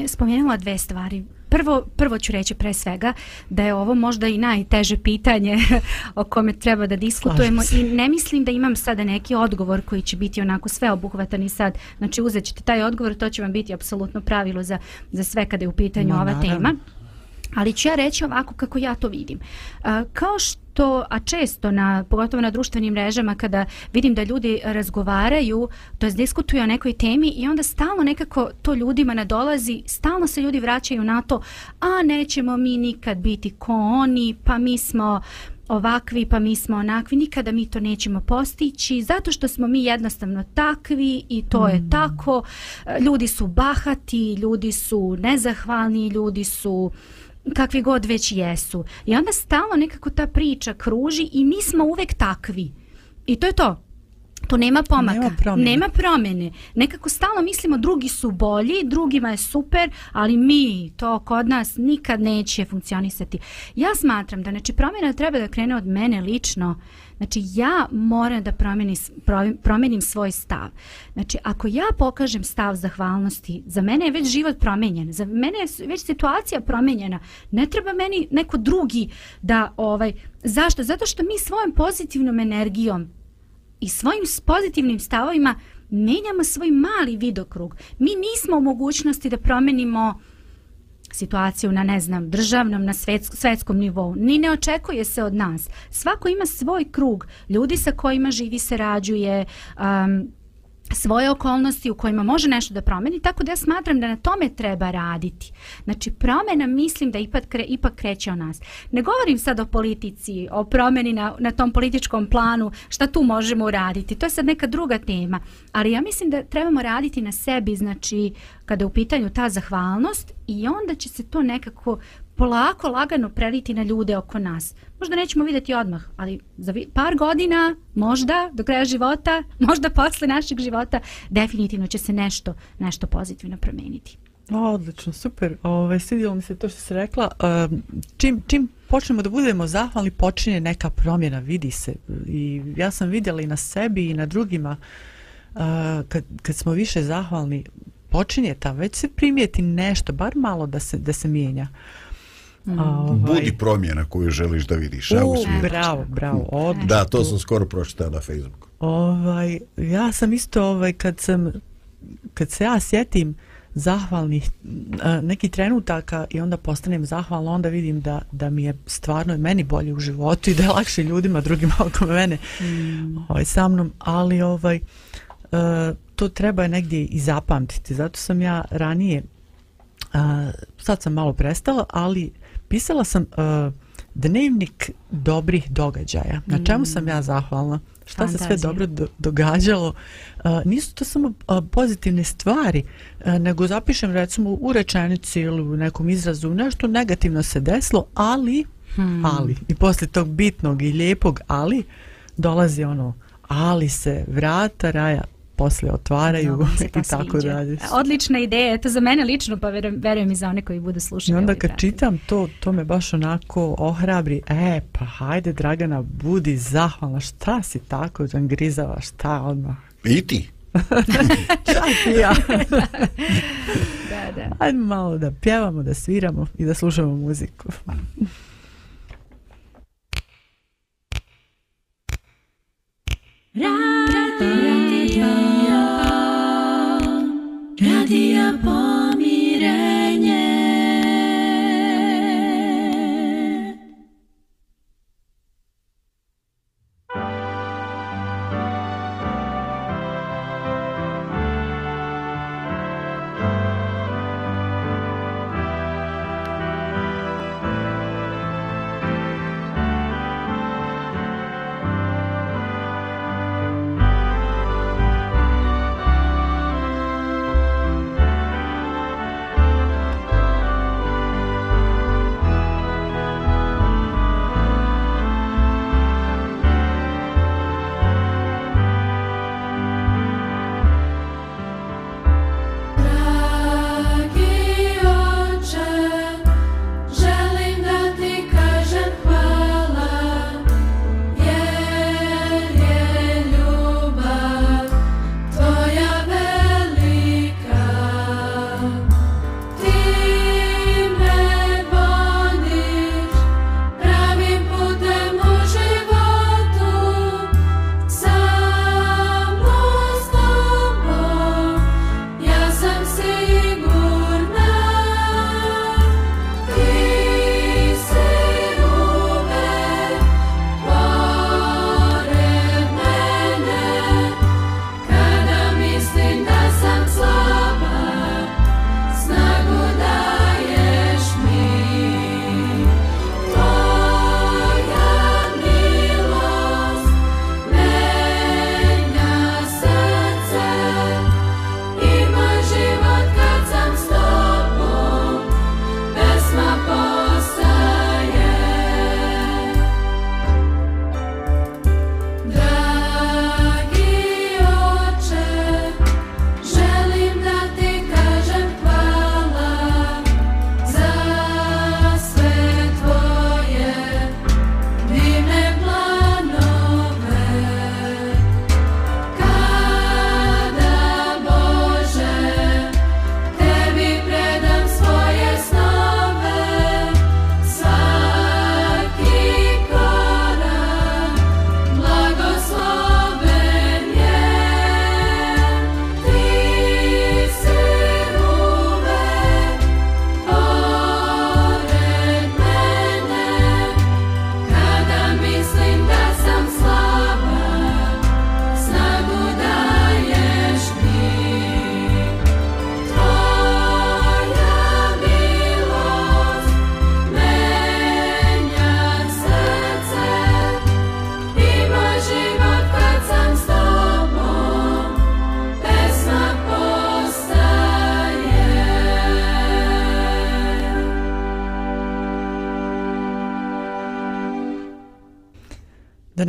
spomenula dve stvari prvo, prvo ću reći pre svega da je ovo možda i najteže pitanje o kome treba da diskutujemo i ne mislim da imam sada neki odgovor koji će biti onako sveobuhvatan i sad, znači uzet ćete taj odgovor, to će vam biti apsolutno pravilo za, za sve kada je u pitanju no, ova naravno. tema. Ali ću ja reći ovako kako ja to vidim. Uh, kao što, a često, na, pogotovo na društvenim mrežama, kada vidim da ljudi razgovaraju, to je diskutuju o nekoj temi i onda stalno nekako to ljudima nadolazi, stalno se ljudi vraćaju na to, a nećemo mi nikad biti ko oni, pa mi smo ovakvi, pa mi smo onakvi, nikada mi to nećemo postići, zato što smo mi jednostavno takvi i to mm. je tako. Ljudi su bahati, ljudi su nezahvalni, ljudi su uh, kakvi god već jesu. I onda stalno nekako ta priča kruži i mi smo uvek takvi. I to je to. To nema pomaka. Nema promjene. nema promjene. Nekako stalno mislimo drugi su bolji, drugima je super, ali mi, to kod nas nikad neće funkcionisati. Ja smatram da znači, promjena treba da krene od mene lično. Uh, Znači ja moram da promenim, promenim svoj stav. Znači ako ja pokažem stav zahvalnosti, za mene je već život promenjen, za mene je već situacija promenjena. Ne treba meni neko drugi da ovaj zašto? Zato što mi svojom pozitivnom energijom i svojim pozitivnim stavovima menjamo svoj mali vidokrug. Mi nismo u mogućnosti da promenimo situaciju na ne znam državnom na svetsko, svetskom nivou. Ni ne očekuje se od nas. Svako ima svoj krug. Ljudi sa kojima živi se rađuje um, svoje okolnosti u kojima može nešto da promeni, tako da ja smatram da na tome treba raditi. Znači, promjena mislim da ipak, kre, ipak kreće o nas. Ne govorim sad o politici, o promjeni na, na tom političkom planu, šta tu možemo uraditi. To je sad neka druga tema. Ali ja mislim da trebamo raditi na sebi, znači, kada je u pitanju ta zahvalnost i onda će se to nekako polako, lagano preliti na ljude oko nas. Možda nećemo vidjeti odmah, ali za par godina, možda do kraja života, možda posle našeg života, definitivno će se nešto, nešto pozitivno promijeniti. O, odlično, super. Ove, svidjelo mi se to što se rekla. Um, čim, čim počnemo da budemo zahvalni, počinje neka promjena, vidi se. I ja sam vidjela i na sebi i na drugima, uh, kad, kad smo više zahvalni, počinje ta, već se primijeti nešto, bar malo da se, da se mijenja. Uh, Mm. Ovaj. Budi promjena koju želiš da vidiš. U, uh, bravo, bravo. Od... Da, to sam skoro pročitao na Facebooku. Ovaj, ja sam isto, ovaj, kad sam, kad se ja sjetim zahvalnih neki trenutaka i onda postanem zahvalna, onda vidim da, da mi je stvarno i meni bolje u životu i da je lakše ljudima drugima oko mene mm. ovaj, sa mnom, ali ovaj to treba negdje i zapamtiti. Zato sam ja ranije sad sam malo prestala, ali pisala sam a, dnevnik dobrih događaja. Na čemu sam ja zahvalna? Šta Fantazija. se sve dobro do, događalo? A, nisu to samo a, pozitivne stvari, a, nego zapišem recimo u rečenici ili u nekom izrazu nešto negativno se desilo, ali, hmm. ali, i posle tog bitnog i lijepog ali, dolazi ono, ali se vrata raja posle otvaraju no, i tako dalje. Odlična ideja, to za mene lično, pa verujem, verujem i za one koji budu slušati. I onda ovaj kad čitam to, to me baš onako ohrabri, e, pa hajde Dragana, budi zahvalna, šta si tako zangrizava, šta odmah? I ti. Čak i ja. da, da. Hajde malo da pjevamo, da sviramo i da slušamo muziku. Radio. Radija pomirenje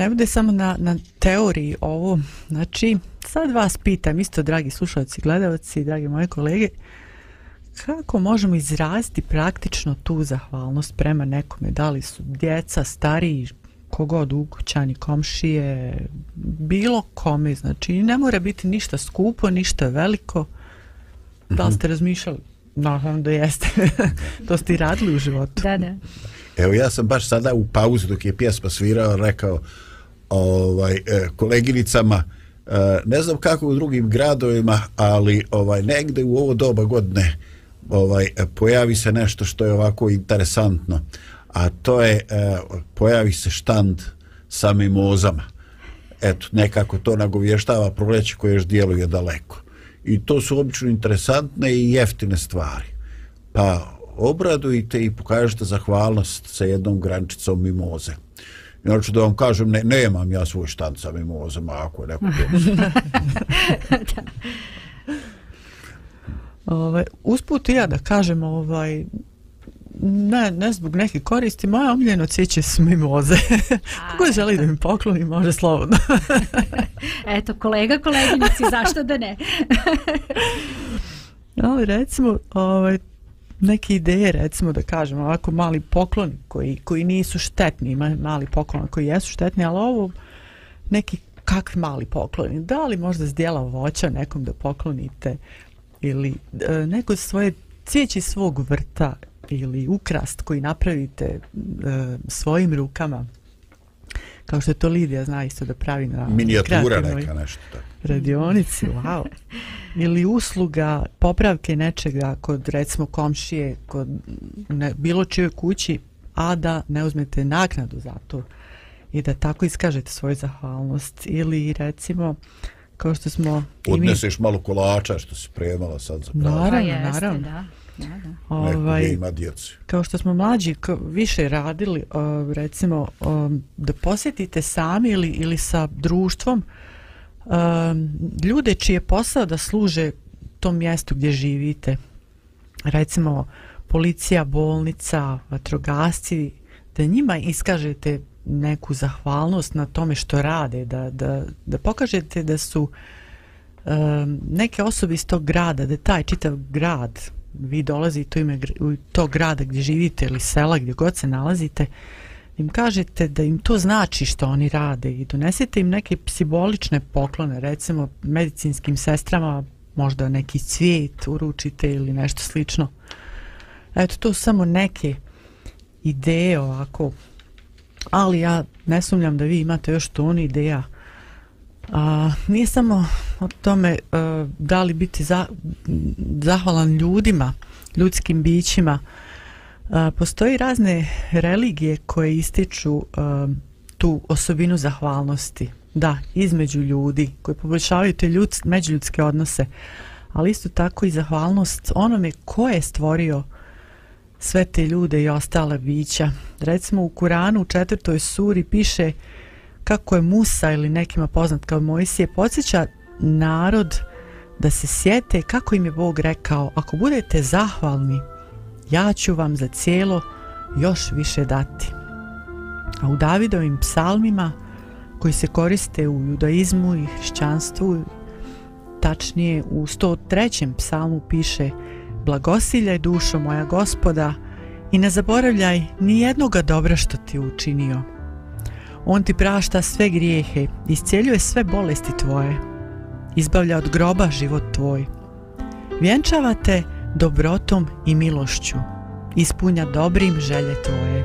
ne bude samo na, na teoriji ovo, znači, sad vas pitam, isto dragi slušalci, gledalci, dragi moje kolege, kako možemo izraziti praktično tu zahvalnost prema nekome, da li su djeca, stariji, kogod ukućani, komšije, bilo kome, znači ne mora biti ništa skupo, ništa veliko, da li mhm. ste razmišljali? Naravno da jeste, to ste i radili u životu. Da, da. Evo ja sam baš sada u pauzu dok je pjesma svirao rekao ovaj, e, koleginicama e, ne znam kako u drugim gradovima, ali ovaj negde u ovo doba godine ovaj e, pojavi se nešto što je ovako interesantno, a to je pojavi se štand sa mimozama. Eto, nekako to nagovještava proleće koje još djeluje daleko. I to su obično interesantne i jeftine stvari. Pa obradujte i pokažete zahvalnost sa jednom grančicom mimoze. Inače da vam kažem, ne, nemam ja svoj štand sa mimozama, ako je neko to. Ovaj, usput ja da kažem, ovaj, ne, ne zbog neke koristi, moje omiljeno cvijeće su mimoze. Kako želi da mi pokloni, može slobodno. Eto, kolega, koleginici, zašto da ne? Ali recimo, ovaj, neke ideje, recimo da kažem, ovako mali poklon koji, koji nisu štetni, ima mali poklon koji jesu štetni, ali ovo neki kakvi mali pokloni. Da li možda zdjela voća nekom da poklonite ili e, neko svoje cvijeći svog vrta ili ukrast koji napravite e, svojim rukama kao što je to Lidija zna isto da pravi na minijatura neka nešto tako. radionici, wow. Ili usluga popravke nečega kod recimo komšije, kod ne, bilo čije kući, a da ne uzmete naknadu za to i da tako iskažete svoju zahvalnost. Ili recimo, kao što smo... Odneseš mi... malo kolača što se premala sad za pravi. Naravno, jeste, naravno. Da. Da, da. Ovaj, ima djeci. Kao što smo mlađi više radili, uh, recimo, um, da posjetite sami ili, ili sa društvom um, ljude čiji je posao da služe tom mjestu gdje živite. Recimo, policija, bolnica, vatrogasci, da njima iskažete neku zahvalnost na tome što rade, da, da, da pokažete da su um, neke osobe iz tog grada, da taj čitav grad vi dolazite u ime u to grada gdje živite ili sela gdje god se nalazite im kažete da im to znači što oni rade i donesete im neke simbolične poklone recimo medicinskim sestrama možda neki cvijet uručite ili nešto slično. Eto to su samo neke ideje ovako ali ja ne sumljam da vi imate još to ideja A, nije samo o tome a, da li biti za, zahvalan ljudima, ljudskim bićima. A, postoji razne religije koje ističu a, tu osobinu zahvalnosti. Da, između ljudi koji poboljšavaju te ljud, međuljudske odnose, ali isto tako i zahvalnost onome ko je stvorio sve te ljude i ostale bića. Recimo u Kuranu u četvrtoj suri piše kako je Musa ili nekima poznat kao Mojsije, podsjeća narod da se sjete kako im je Bog rekao, ako budete zahvalni, ja ću vam za cijelo još više dati. A u Davidovim psalmima, koji se koriste u judaizmu i hrišćanstvu, tačnije u 103. psalmu piše Blagosiljaj dušo moja gospoda i ne zaboravljaj ni jednoga dobra što ti učinio. On ti prašta sve grijehe, iscijeljuje sve bolesti tvoje, izbavlja od groba život tvoj. Vjenčava te dobrotom i milošću, ispunja dobrim želje tvoje.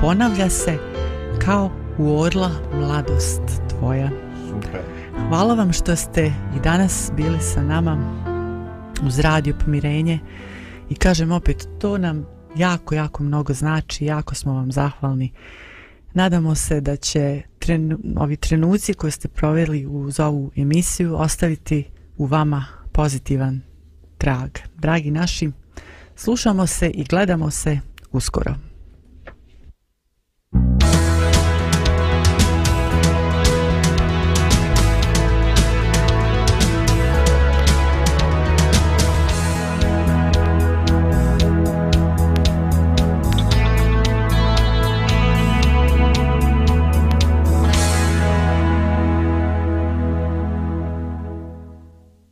Ponavlja se kao u orla mladost tvoja. Super. Hvala vam što ste i danas bili sa nama uz radio pomirenje i kažem opet, to nam jako, jako mnogo znači, jako smo vam zahvalni. Nadamo se da će trenu, ovi trenuci koje ste proveli uz ovu emisiju ostaviti u vama pozitivan trag. Dragi naši, slušamo se i gledamo se uskoro.